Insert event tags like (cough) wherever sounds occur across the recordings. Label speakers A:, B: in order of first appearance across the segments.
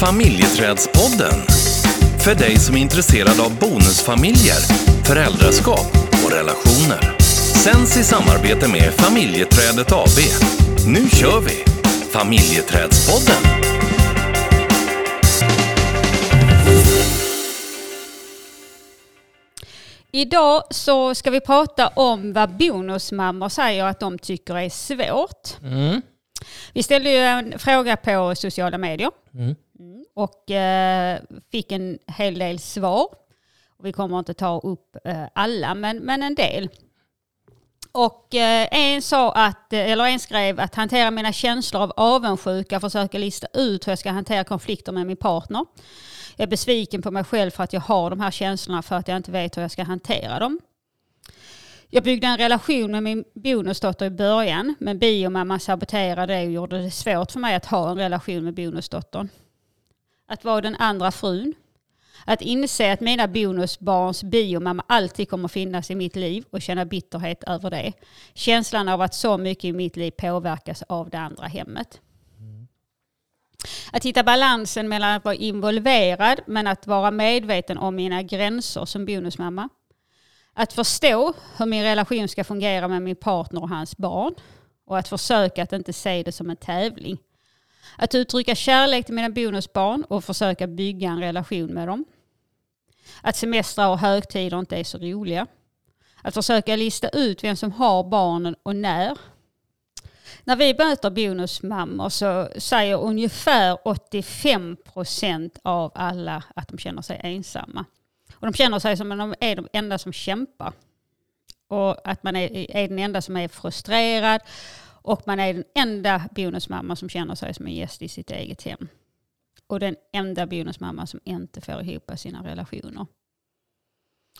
A: Familjeträdspodden. För dig som är intresserad av bonusfamiljer, föräldraskap och relationer. Sänds i samarbete med Familjeträdet AB. Nu kör vi! Familjeträdspodden.
B: Idag så ska vi prata om vad bonusmammor säger att de tycker är svårt.
C: Mm.
B: Vi ställde ju en fråga på sociala medier
C: Mm
B: och eh, fick en hel del svar. Vi kommer inte ta upp eh, alla, men, men en del. Och eh, en sa att, eller en skrev att hantera mina känslor av avundsjuka, försöka lista ut hur jag ska hantera konflikter med min partner. Jag är besviken på mig själv för att jag har de här känslorna för att jag inte vet hur jag ska hantera dem. Jag byggde en relation med min bonusdotter i början, men biomamma saboterade det och gjorde det svårt för mig att ha en relation med bonusdottern. Att vara den andra frun. Att inse att mina bonusbarns biomamma alltid kommer finnas i mitt liv och känna bitterhet över det. Känslan av att så mycket i mitt liv påverkas av det andra hemmet. Att hitta balansen mellan att vara involverad men att vara medveten om mina gränser som bonusmamma. Att förstå hur min relation ska fungera med min partner och hans barn. Och att försöka att inte se det som en tävling. Att uttrycka kärlek till mina bonusbarn och försöka bygga en relation med dem. Att semestrar och högtider inte är så roliga. Att försöka lista ut vem som har barnen och när. När vi möter bonusmammor så säger ungefär 85 procent av alla att de känner sig ensamma. Och de känner sig som att de är de enda som kämpar. Och att man är, är den enda som är frustrerad. Och man är den enda bonusmamma som känner sig som en gäst i sitt eget hem. Och den enda bonusmamma som inte får ihop sina relationer.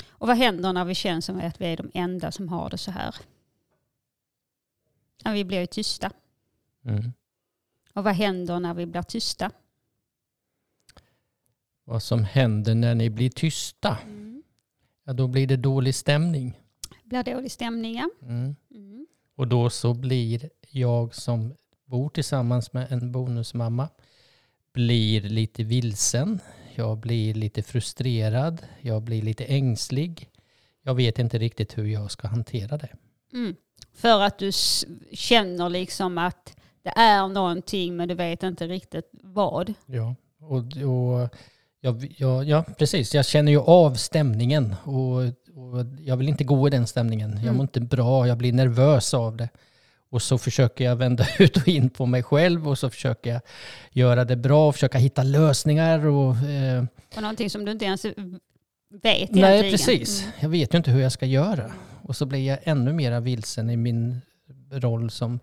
B: Och vad händer när vi känner som att vi är de enda som har det så här? Ja, vi blir ju tysta.
C: Mm.
B: Och vad händer när vi blir tysta?
C: Vad som händer när ni blir tysta? Ja, då blir det dålig stämning.
B: Blir dålig stämning, ja.
C: Mm. Och då så blir jag som bor tillsammans med en bonusmamma blir lite vilsen. Jag blir lite frustrerad. Jag blir lite ängslig. Jag vet inte riktigt hur jag ska hantera det.
B: Mm. För att du känner liksom att det är någonting men du vet inte riktigt vad.
C: Ja, och, och jag, jag, ja, precis. Jag känner ju av stämningen och, och jag vill inte gå i den stämningen. Jag
B: Mm.
C: mår inte bra, jag blir nervös av det. Och så försöker jag vända (laughs) ut och in på mig själv och så försöker jag göra det bra och försöka hitta lösningar. Och, eh,
B: Och någonting som du inte ens vet
C: nej,
B: egentligen.
C: precis.
B: Mm.
C: Jag vet ju inte hur jag ska göra. Och så blir jag ännu mer vilsen i min roll som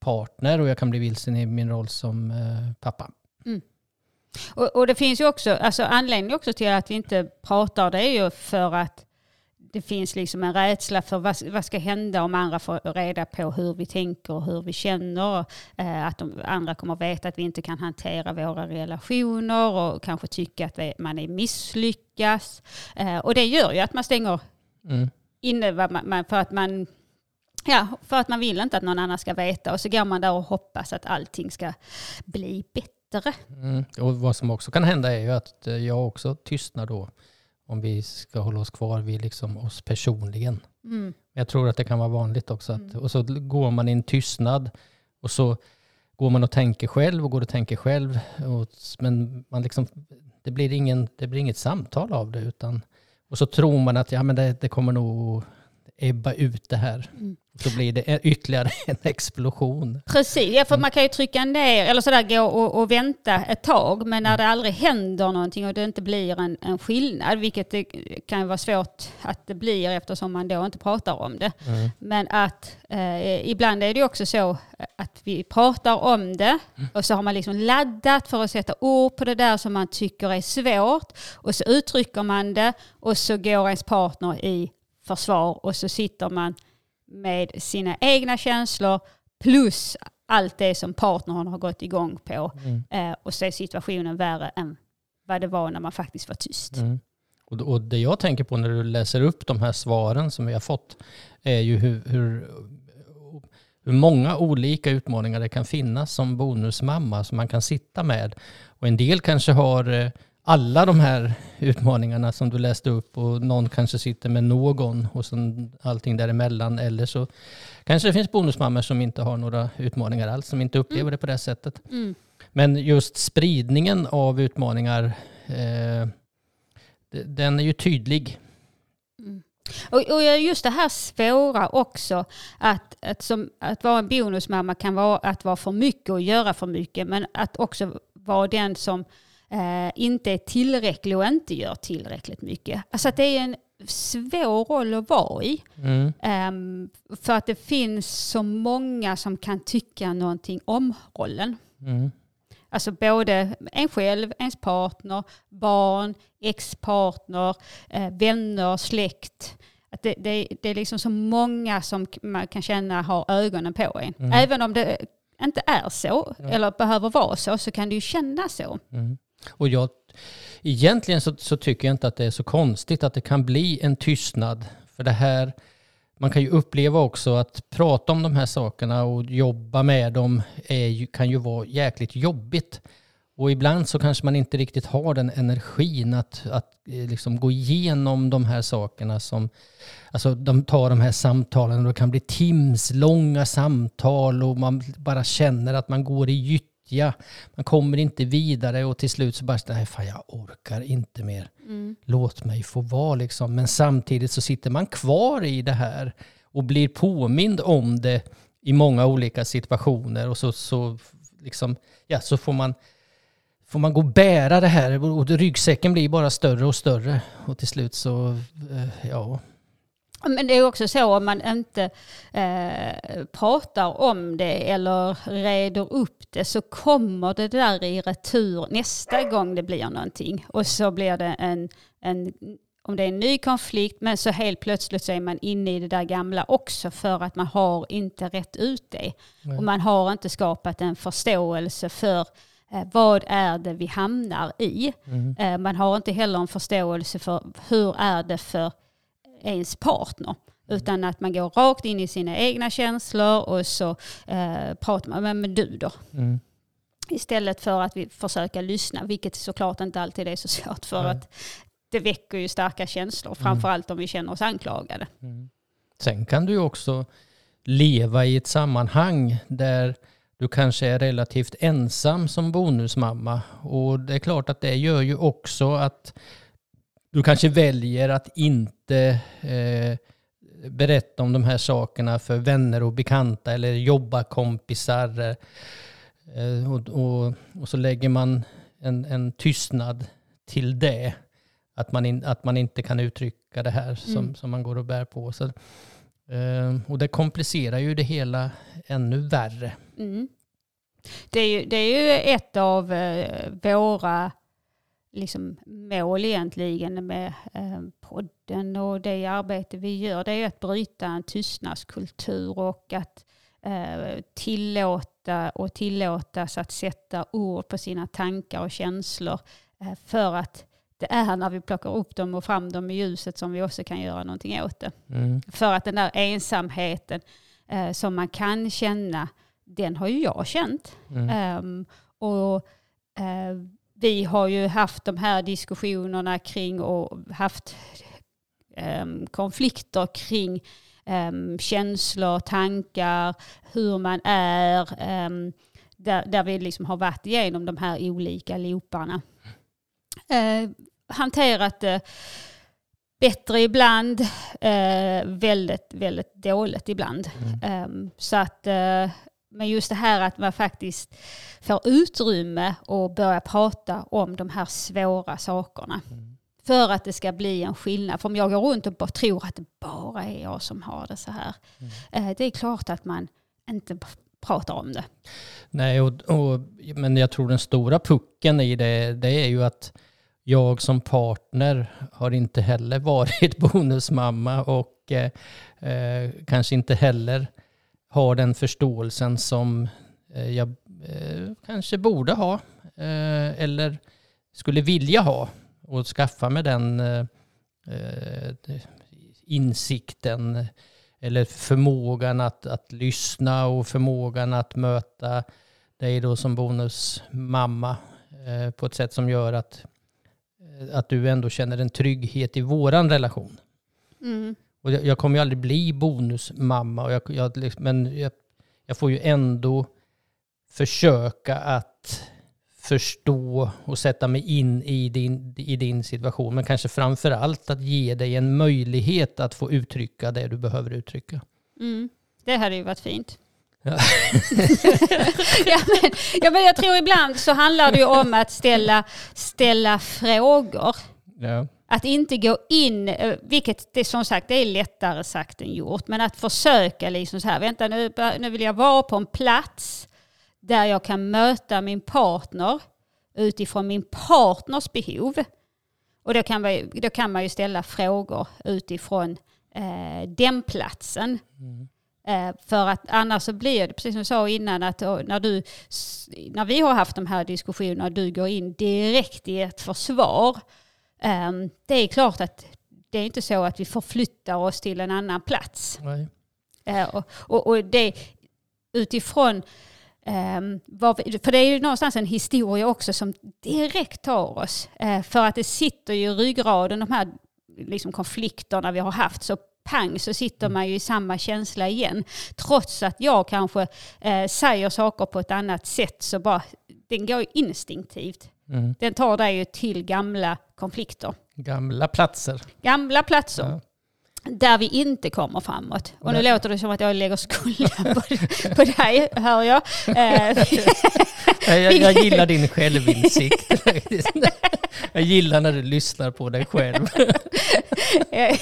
C: partner och jag kan bli vilsen i min roll som eh, pappa.
B: Och, och det finns ju också, alltså anledningen också till att vi inte pratar det är ju för att det finns liksom en rädsla för vad, vad ska hända om andra får reda på hur vi tänker och hur vi känner. Eh, att de andra kommer veta att vi inte kan hantera våra relationer och kanske tycka att vi, man är misslyckas. Eh, och det gör ju att man stänger
C: Mm.
B: inne man, man, för att man Ja, för att man vill inte att någon annan ska veta och så går man där och hoppas att allting ska bli bättre.
C: Mm. Och vad som också kan hända är ju att eh, jag också tystnar då. Om vi ska hålla oss kvar vid liksom oss personligen.
B: Mm.
C: Jag tror att det kan vara vanligt också. Att,
B: Mm.
C: Och så går man i en tystnad och så går man och tänker själv och går och tänker själv. Och, men man liksom, det, blir ingen, det blir inget samtal av det. Utan, och så tror man att ja, men det, det kommer nog ebba ut det här.
B: Mm.
C: Så blir det ytterligare (laughs) en explosion.
B: Precis, ja, för man kan ju trycka ner eller sådär gå och, och vänta ett tag men när det aldrig händer någonting och det inte blir en, en skillnad, vilket det kan vara svårt att det blir eftersom man då inte pratar om det.
C: Mm.
B: Men att eh, ibland är det också så att vi pratar om det och så har man liksom laddat för att sätta ord på det där som man tycker är svårt och så uttrycker man det och så går ens partner i försvar och så sitter man med sina egna känslor plus allt det som partnern har gått igång på
C: Mm.
B: eh, och så är situationen värre än vad det var när man faktiskt var tyst.
C: Mm. Och, och det jag tänker på när du läser upp de här svaren som vi har fått är ju hur, hur, hur många olika utmaningar det kan finnas som bonusmamma som man kan sitta med. Och en del kanske har eh, alla de här utmaningarna som du läste upp och någon kanske sitter med någon och sen allting däremellan. Eller så kanske det finns bonusmammor som inte har några utmaningar alls, som inte upplever det på det sättet.
B: Mm.
C: Men just spridningen av utmaningar, eh, den är ju tydlig.
B: Och, och just det här svåra också, att, att, som, att vara en bonusmamma kan vara att vara för mycket och göra för mycket, men att också vara den som eh, inte är tillräcklig och inte gör tillräckligt mycket. Alltså att det är en svår roll att vara i.
C: Mm.
B: Ehm, för att det finns så många som kan tycka någonting om rollen.
C: Mm.
B: Alltså både en själv, ens partner, barn, ex-partner, eh, vänner, släkt. Att det, det, det är liksom så många som man kan känna har ögonen på en.
C: Mm.
B: Även om det inte är så, eller behöver vara så, så kan det ju kännas så.
C: Mm. Och jag, egentligen så, så tycker jag inte att det är så konstigt att det kan bli en tystnad. För det här, man kan ju uppleva också att prata om de här sakerna och jobba med dem är ju, kan ju vara jäkligt jobbigt. Och ibland så kanske man inte riktigt har den energin att, att eh, liksom gå igenom de här sakerna som, alltså de tar de här samtalen och det kan bli timslånga samtal och man bara känner att man går i gytt gyttja. Man kommer inte vidare och till slut så bara, nej fan jag orkar inte mer. Låt mig få vara liksom. Men samtidigt så sitter man kvar i det här och blir påmind om det i många olika situationer och så, så, liksom, ja, så får man får man gå och bära det här och ryggsäcken blir bara större och större och till slut så, eh, ja.
B: Men det är också så om man inte eh, pratar om det eller reder upp det så kommer det där i retur nästa gång det blir någonting. Och så blir det en, en om det är en ny konflikt men så helt plötsligt så är man inne i det där gamla också för att man har inte rätt ut det. Och man har inte skapat en förståelse för eh, vad är det vi hamnar i. Eh, man har inte heller en förståelse för hur är det för ens partner. Utan att man går rakt in i sina egna känslor och så eh, pratar man, men, men du då?
C: Mm.
B: Istället för att vi försöker lyssna, vilket såklart inte alltid är så svårt för
C: Nej.
B: att det väcker ju starka känslor, framförallt om vi känner oss anklagade.
C: Sen kan du ju också leva i ett sammanhang där du kanske är relativt ensam som bonusmamma. Och det är klart att det gör ju också att du kanske väljer att inte eh, berätta om de här sakerna för vänner och bekanta eller jobbarkompisar. Eh, och, och, och så lägger man en, en tystnad till det. Att man, in, att man inte kan uttrycka det här som,
B: Mm.
C: som man går och bär på. Så, eh, och det komplicerar ju det hela ännu värre.
B: Mm. Det, är ju, det är ju ett av eh, våra liksom, mål egentligen med eh, podden och det arbete vi gör. Det är att bryta en tystnadskultur och att eh, tillåta och tillåtas att sätta ord på sina tankar och känslor eh, för att det är när vi plockar upp dem och fram dem i ljuset som vi också kan göra någonting åt det.
C: Mm.
B: För att den där ensamheten som man kan känna, den har ju jag känt.
C: Mm.
B: Ehm, och vi har ju haft de här diskussionerna kring och haft ehm, konflikter kring ehm, känslor, tankar, hur man är. ehm, där, där vi liksom har varit igenom de här olika looparna. Eh, hanterat det bättre ibland, eh, väldigt, väldigt dåligt ibland. Ehm, så att, eh, men just det här att man faktiskt får utrymme och börja prata om de här svåra sakerna. För att det ska bli en skillnad. För om jag går runt och bara tror att det bara är jag som har det så här. Eh, det är klart att man inte pratar om det.
C: Nej, och, och, men jag tror den stora pucken i det, det är ju att jag som partner har inte heller (laughs) varit bonusmamma och eh, eh, kanske inte heller har den förståelsen som eh, jag eh, kanske borde ha eh, eller skulle vilja ha och skaffa mig den insikten eller förmågan att, att lyssna och förmågan att möta dig då som bonusmamma eh, på ett sätt som gör att, att du ändå känner en trygghet i våran relation.
B: Mm.
C: Och jag, jag kommer ju aldrig bli bonusmamma, och jag, jag, liksom- men jag, jag får ju ändå försöka att förstå och sätta mig in i din, i din situation. Men kanske framför allt att ge dig en möjlighet att få uttrycka det du behöver uttrycka.
B: Mm. Det hade ju varit fint.
C: Ja. (laughs)
B: ja, men, ja, men jag tror ibland så handlar det ju om att ställa, ställa frågor.
C: Ja.
B: Att inte gå in, eh, vilket det som sagt det är lättare sagt än gjort, men att försöka liksom så här, vänta nu, nu vill jag vara på en plats där jag kan möta min partner utifrån min partners behov. Och då kan man, då kan man ju ställa frågor utifrån eh, den platsen. Eh, för att annars så blir det, precis som jag sa innan, att när, du, när vi har haft de här diskussionerna du går in direkt i ett försvar. Eh, det är klart att det är inte så att vi förflyttar oss till en annan plats. Eh, och, och, och det utifrån, ehm, vad vi, för det är ju någonstans en historia också som direkt tar oss. Eh, för att det sitter ju i ryggraden, de här liksom, konflikterna vi har haft, så pang så sitter man ju i samma känsla igen. Trots att jag kanske eh, säger saker på ett annat sätt så bara, den går ju instinktivt.
C: Mm.
B: Den tar dig ju till gamla konflikter.
C: Gamla platser.
B: Gamla platser
C: Ja.
B: där vi inte kommer framåt. Och nu
C: Nej.
B: låter det som att jag lägger skulden på, på (laughs) dig, hör jag. Eh, (laughs)
C: Jag, jag, gillar din självinsikt. (laughs) jag gillar när du lyssnar på dig själv.
B: eh,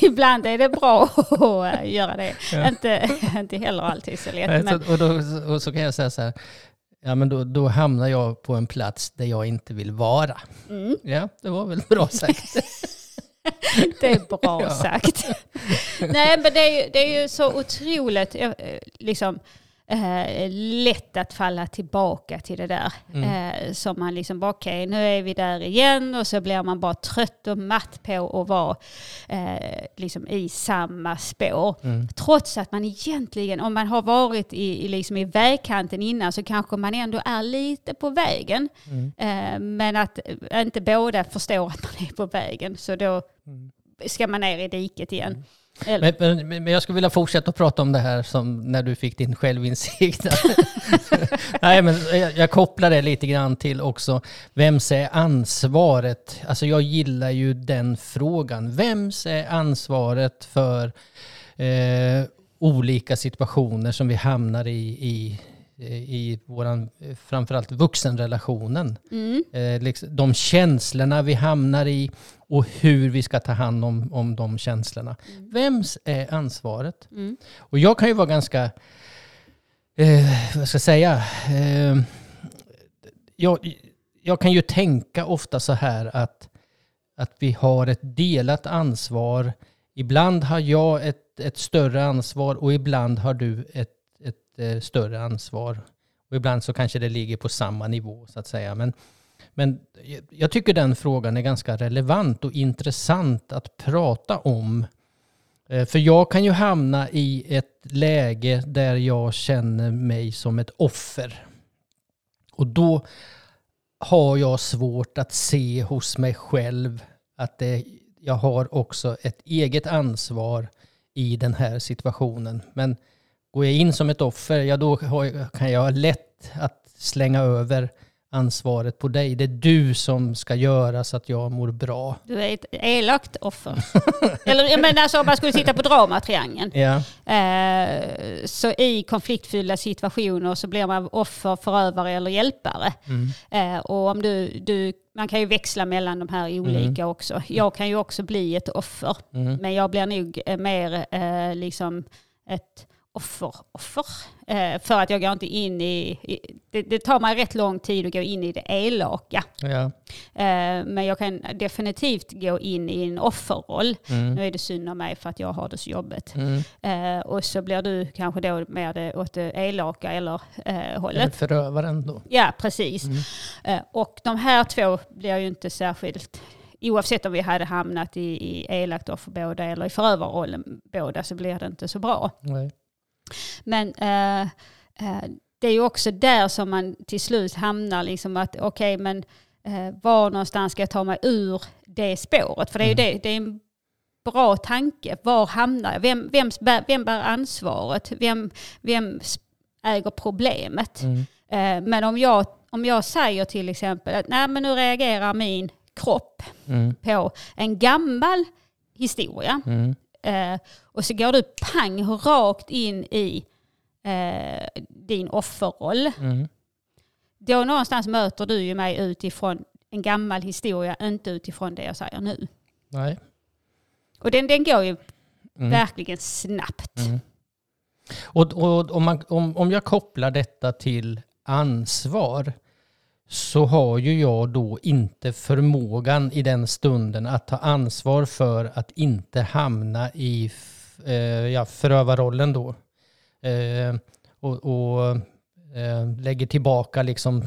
B: ibland- är det bra att göra det.
C: Ja.
B: Inte, inte heller alltid så lätt.
C: Och, då, och så kan jag säga så här, ja men då, då hamnar jag på en plats där jag inte vill vara.
B: mm,
C: Ja, det var väl bra sagt. (laughs)
B: det är bra (laughs)
C: Ja.
B: sagt. Nej, men det är, det är ju så otroligt eh, liksom, eh, lätt att falla tillbaka till det där.
C: Mm.
B: Eh, som man liksom bara, okej nu är vi där igen och så blir man bara trött och matt på att vara eh, liksom i samma spår.
C: Mm.
B: Trots att man egentligen, om man har varit i, i, liksom i vägkanten innan så kanske man ändå är lite på vägen.
C: Mm.
B: Eh, men att inte båda förstår att man är på vägen så då
C: Mm.
B: ska man ner i diket igen.
C: Men, men, men jag skulle vilja fortsätta att prata om det här som när du fick din självinsikt. (laughs) Nej, men jag, jag kopplar det lite grann till också, vems är ansvaret? Alltså jag gillar ju den frågan. Vems är ansvaret för eh, olika situationer som vi hamnar i, i, i våran, framförallt vuxenrelationen?
B: mm,
C: eh, liksom, de känslorna vi hamnar i och hur vi ska ta hand om, om de känslorna. Vems är ansvaret?
B: mm,
C: Och jag kan ju vara ganska, eh, vad ska jag säga, eh, jag, jag kan ju tänka ofta så här att, att vi har ett delat ansvar. Ibland har jag ett, ett större ansvar och ibland har du ett, ett eh, större ansvar. Och ibland så kanske det ligger på samma nivå så att säga. Men, men jag- tycker den frågan är ganska relevant och intressant att prata om. Eh, för jag kan ju hamna i ett läge där jag känner mig som ett offer. Och då har jag svårt att se hos mig själv att det, jag har också ett eget ansvar i den här situationen. Men går jag in som ett offer, ja då kan jag lätt att slänga över ansvaret på dig. Det är du som ska göra så att jag mår bra.
B: du är ett elakt offer. (laughs) Eller jag menar alltså om man skulle titta på dramatriangeln.
C: Ja,
B: Eh, så i konfliktfyllda situationer så blir man offer, förövare eller hjälpare.
C: mm.
B: Eh, och om du, du, man kan ju växla mellan de här olika också. Jag kan ju också bli ett offer.
C: Mm.
B: Men jag blir nog eh, mer eh, liksom ett offer, offer. Eh, för att jag går inte in i, i det, det tar mig rätt lång tid att gå in i det elaka.
C: ja.
B: Eh, men jag kan definitivt gå in i en offerroll.
C: Mm.
B: Nu är det synd om mig för att jag har det så jobbigt.
C: Mm.
B: Eh, och så blir du kanske då mer det, åt det elaka eller eh, hållet.
C: förövaren då.
B: Ja, precis.
C: Mm.
B: Eh, och de här två blir ju inte särskilt oavsett om vi hade hamnat i, i elakt offer båda eller i förövarrollen båda så blir det inte så bra.
C: Nej.
B: Men eh, eh, det är ju också där som man till slut hamnar, liksom att okej men eh, var någonstans ska jag ta mig ur det spåret? För det är ju det, det är en bra tanke. Var hamnar jag? Vem, bär- vem bär ansvaret? Vem, vem äger problemet?
C: Mm.
B: Eh, men om jag, om jag säger till exempel att Nej, men nu reagerar min kropp
C: Mm.
B: på en gammal historia
C: Mm.
B: Eh, och så går du pang rakt in i eh, din offerroll.
C: Mm.
B: Då någonstans möter du ju mig utifrån en gammal historia, inte utifrån det jag säger nu.
C: Nej.
B: Och den, den går ju
C: Mm.
B: verkligen snabbt.
C: Mm. Och, och om, man, om, om jag kopplar detta till ansvar så har ju jag då inte förmågan i den stunden att ta ansvar för att inte hamna i eh, ja, förövarrollen då. Eh, och och eh, lägger tillbaka liksom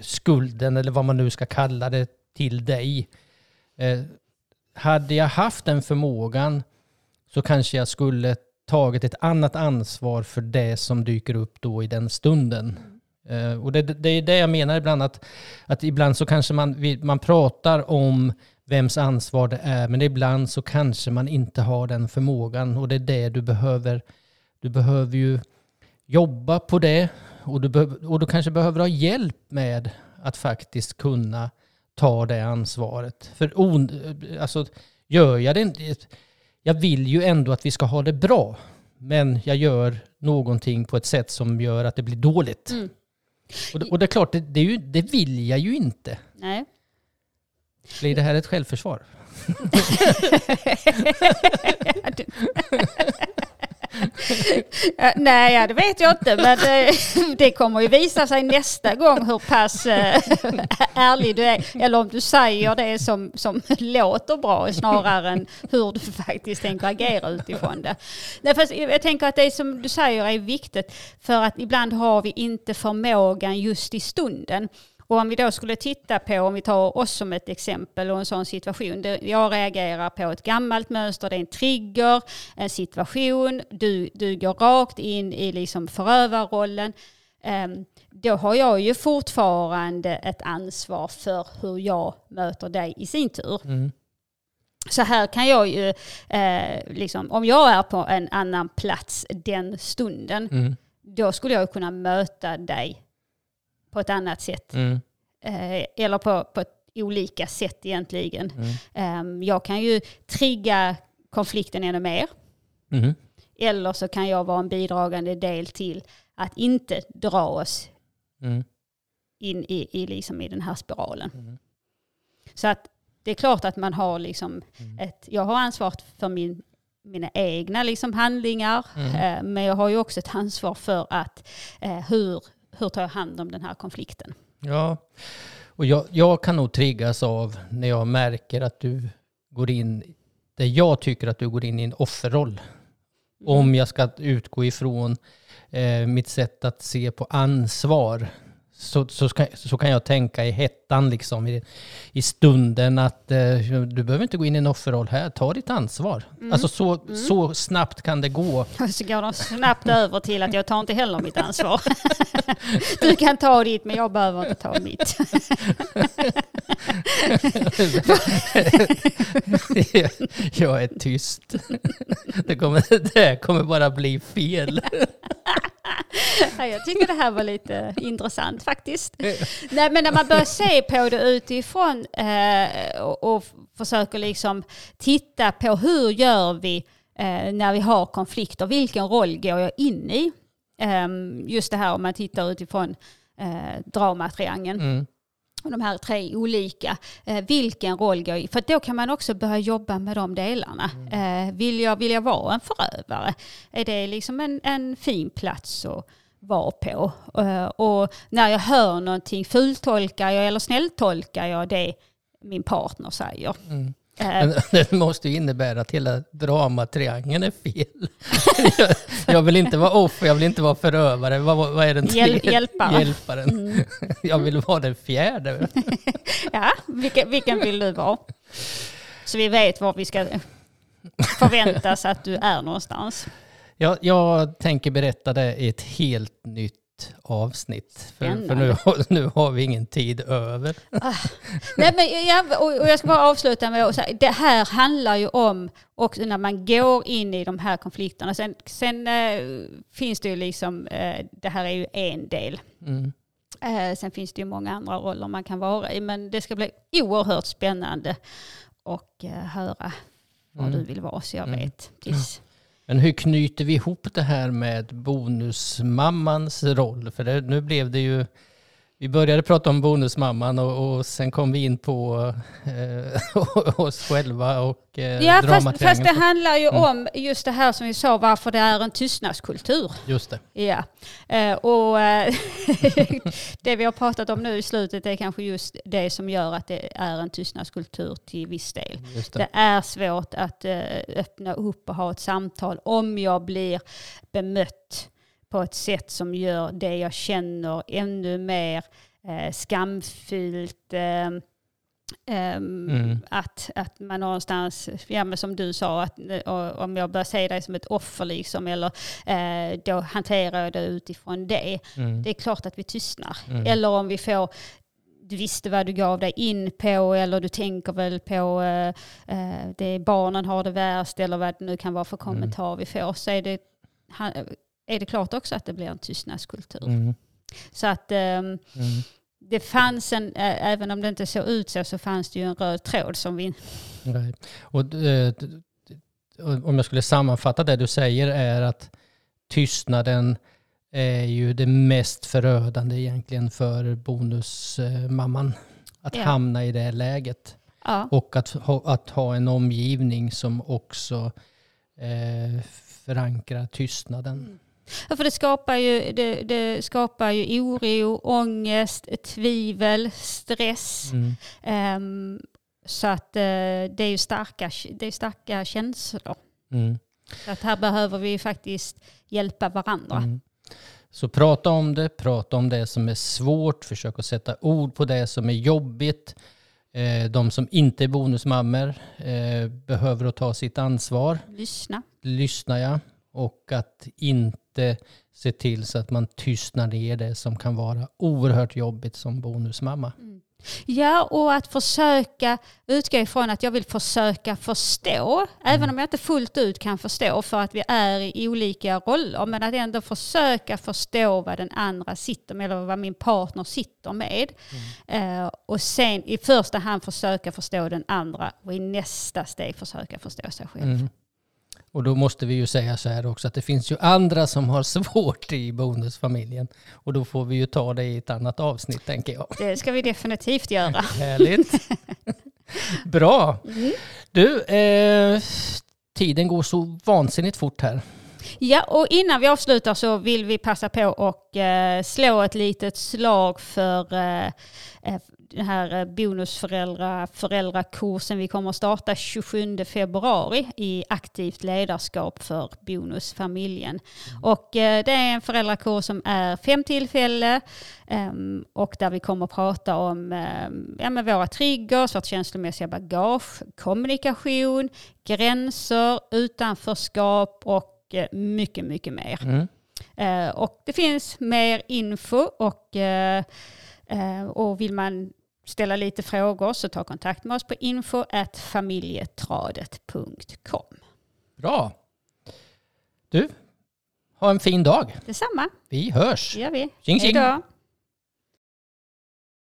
C: skulden eller vad man nu ska kalla det till dig. Eh, hade jag haft den förmågan så kanske jag skulle tagit ett annat ansvar för det som dyker upp då i den stunden. Eh, och det, det är det jag menar ibland att, att ibland så kanske man, man pratar om vems ansvar det är men ibland så kanske man inte har den förmågan och det är det du behöver. Du behöver ju jobba på det och du, och du kanske behöver ha hjälp med att faktiskt kunna ta det ansvaret. För on, eh, alltså, gör jag det inte jag vill ju ändå att vi ska ha det bra. Men jag gör någonting på ett sätt som gör att det blir dåligt.
B: Mm.
C: Och, det, och det är klart, det, det, är ju, det vill jag ju inte.
B: Nej.
C: Blir det här ett självförsvar? (laughs)
B: Nej, ja, det vet jag inte, men det, det kommer ju visa sig nästa gång hur pass eh, ärlig du är. Eller om du säger det som, som låter bra snarare än hur du faktiskt tänker agera utifrån det. Nej, fast jag tänker att det som du säger är viktigt för att ibland har vi inte förmågan just i stunden. Och om vi då skulle titta på, om vi tar oss som ett exempel och en sån situation. Jag reagerar på ett gammalt mönster, det är en trigger, en situation, du, du går rakt in i liksom förövarrollen. Ehm, då har jag ju fortfarande ett ansvar för hur jag möter dig i sin tur.
C: Mm.
B: Så här kan jag ju, eh, liksom, om jag är på en annan plats den stunden,
C: Mm.
B: då skulle jag kunna möta dig på ett annat sätt.
C: Mm.
B: Eh, eller på, på ett olika sätt egentligen.
C: Mm.
B: Ehm, jag kan ju trigga konflikten ännu mer.
C: Mm.
B: Eller så kan jag vara en bidragande del till att inte dra oss
C: Mm.
B: in i, i, liksom i den här spiralen.
C: Mm.
B: Så att det är klart att man har liksom
C: Mm.
B: ett, jag har ansvar för min, mina egna liksom handlingar,
C: Mm.
B: eh, men jag har ju också ett ansvar för att eh, hur, hur tar jag hand om den här konflikten.
C: Ja, och jag, jag kan nog triggas av när jag märker att du går in, där jag tycker att du går in i en offerroll. Om jag ska utgå ifrån eh, mitt sätt att se på ansvar så, så, ska, så kan jag tänka i hettan, liksom, i, i stunden att eh, du behöver inte gå in i en offerroll här, ta ditt ansvar. Alltså så, så snabbt kan det gå. (laughs)
B: Så går de snabbt över till att jag tar inte heller mitt ansvar. (laughs) Du kan ta ditt men jag behöver inte ta mitt. (laughs)
C: jag är tyst. Det kommer, det här kommer bara bli fel.
B: Ja, Jag tycker det här var lite intressant faktiskt. Nej, men när man börjar se på det utifrån eh, och, och försöker liksom titta på hur gör vi eh, när vi har konflikter, vilken roll går jag in i? Ehm, just det här om man tittar utifrån eh, dramatriangeln.
C: Mm.
B: De här tre olika. Eh, vilken roll går jag i? För då kan man också börja jobba med de delarna. Eh, vill, jag, vill jag vara en förövare? Är det liksom en, en fin plats att vara på? Eh, och när jag hör någonting, fultolkar jag eller snälltolkar jag det min partner säger?
C: Mm.
B: Eh,
C: Men (laughs) det måste ju innebära att hela dramatriangeln är fel. Jag, (laughs) jag vill inte vara offer, jag vill inte vara förövare. Vad, vad är den
B: Hjäl-
C: tredje?
B: hjälpare.
C: Hjälparen. (laughs) Jag vill vara den fjärde.
B: ja, vilken, vilken vill du vara? Så vi vet var vi ska förväntas att du är någonstans.
C: Jag, jag tänker berätta det i ett helt nytt avsnitt. För, för nu, har- nu har vi ingen tid över.
B: Nej, men jag, och jag ska bara avsluta med att säga det här handlar ju om också när man går in i de här konflikterna. Sen, sen eh, finns det ju liksom, eh, det här är ju en del.
C: Mm.
B: Eh, sen finns det ju många andra roller man kan vara i. Men det ska bli oerhört spännande och höra vad
C: Mm.
B: du vill vara så jag
C: Mm.
B: vet. Tills,
C: men hur knyter vi ihop det här med bonusmammans roll? För det, nu blev det ju... Vi började prata om bonusmamman och, och sen kom vi in på eh, (laughs) oss själva och eh,
B: Ja, fast, fast det handlar ju
C: Mm.
B: om just det här som vi sa, varför det är en tystnadskultur.
C: Just det.
B: Ja, eh, och eh, (laughs) det vi har pratat om nu i slutet är kanske just det som gör att det är en tystnadskultur till viss del.
C: Just det.
B: Det är svårt att eh, öppna upp och ha ett samtal om jag blir bemött på ett sätt som gör det jag känner ännu mer eh, skamfyllt. Eh, ehm,
C: Mm.
B: att, att man någonstans, ja, men som du sa, att, eh, och, om jag börjar se dig som ett offer liksom, eller eh, då hanterar jag det utifrån det.
C: Mm.
B: Det är klart att vi tystnar.
C: Mm.
B: Eller om vi får, du visste vad du gav dig in på eller du tänker väl på eh, eh, det barnen har det värst eller vad det nu kan vara för
C: Mm.
B: kommentar vi får. Så är det, är det klart också att det blir en tystnadskultur.
C: Mm.
B: Så att ehm,
C: Mm.
B: det fanns en, även om det inte såg ut så, så fanns det ju en röd tråd som vi...
C: Och, eh, d- om jag skulle sammanfatta det du säger är att tystnaden är ju det mest förödande egentligen för bonusmamman. Att
B: Ja.
C: hamna i det läget.
B: Ja,
C: Och att ha, att ha en omgivning som också eh, förankrar tystnaden.
B: Ja, för det skapar, ju, det, det skapar ju oro, ångest, tvivel, stress.
C: Mm.
B: Ehm, så att eh, det är ju starka, det är starka känslor.
C: Mm.
B: Så att här behöver vi faktiskt hjälpa varandra.
C: Mm. Så prata om det, prata om det som är svårt, försök att sätta ord på det som är jobbigt. Eh, de som inte är bonusmammor eh, behöver att ta sitt ansvar.
B: Lyssna.
C: Lyssna jag. Och att inte se till så att man tystnar ner det som kan vara oerhört jobbigt som bonusmamma.
B: Ja, och att försöka utgå ifrån att jag vill försöka förstå, även om jag inte fullt ut kan förstå för att vi är i olika roller, men att ändå försöka förstå vad den andra sitter med, eller vad min partner sitter med. Eh, och sen i första hand försöka förstå den andra och i nästa steg försöka förstå sig själv.
C: Mm. Och då måste vi ju säga så här också att det finns ju andra som har (laughs) svårt i bonusfamiljen. Och då får vi ju ta det i ett annat avsnitt tänker jag.
B: Det ska vi definitivt göra. (laughs)
C: Härligt. (laughs) Bra. Du, eh, tiden går så vansinnigt fort här.
B: Ja, och innan vi avslutar så vill vi passa på och eh, slå ett litet slag för eh, eh, den här eh, bonusföräldra föräldrakursen vi kommer att starta 27 februari i aktivt ledarskap för bonusfamiljen. Och eh, det är en föräldrakurs som är fem tillfälle ehm, och där vi kommer att prata om ehm, ja, med våra triggers, vårt känslomässiga bagage, kommunikation, gränser, utanförskap och eh, mycket, mycket mer.
C: Mm.
B: Och det finns mer info och, och vill man ställa lite frågor så ta kontakt med oss på info familjetradet.com.
C: Bra. Du, ha en fin dag.
B: Detsamma,
C: Vi hörs.
B: det gör vi.
C: Tjing, tjing.
B: då.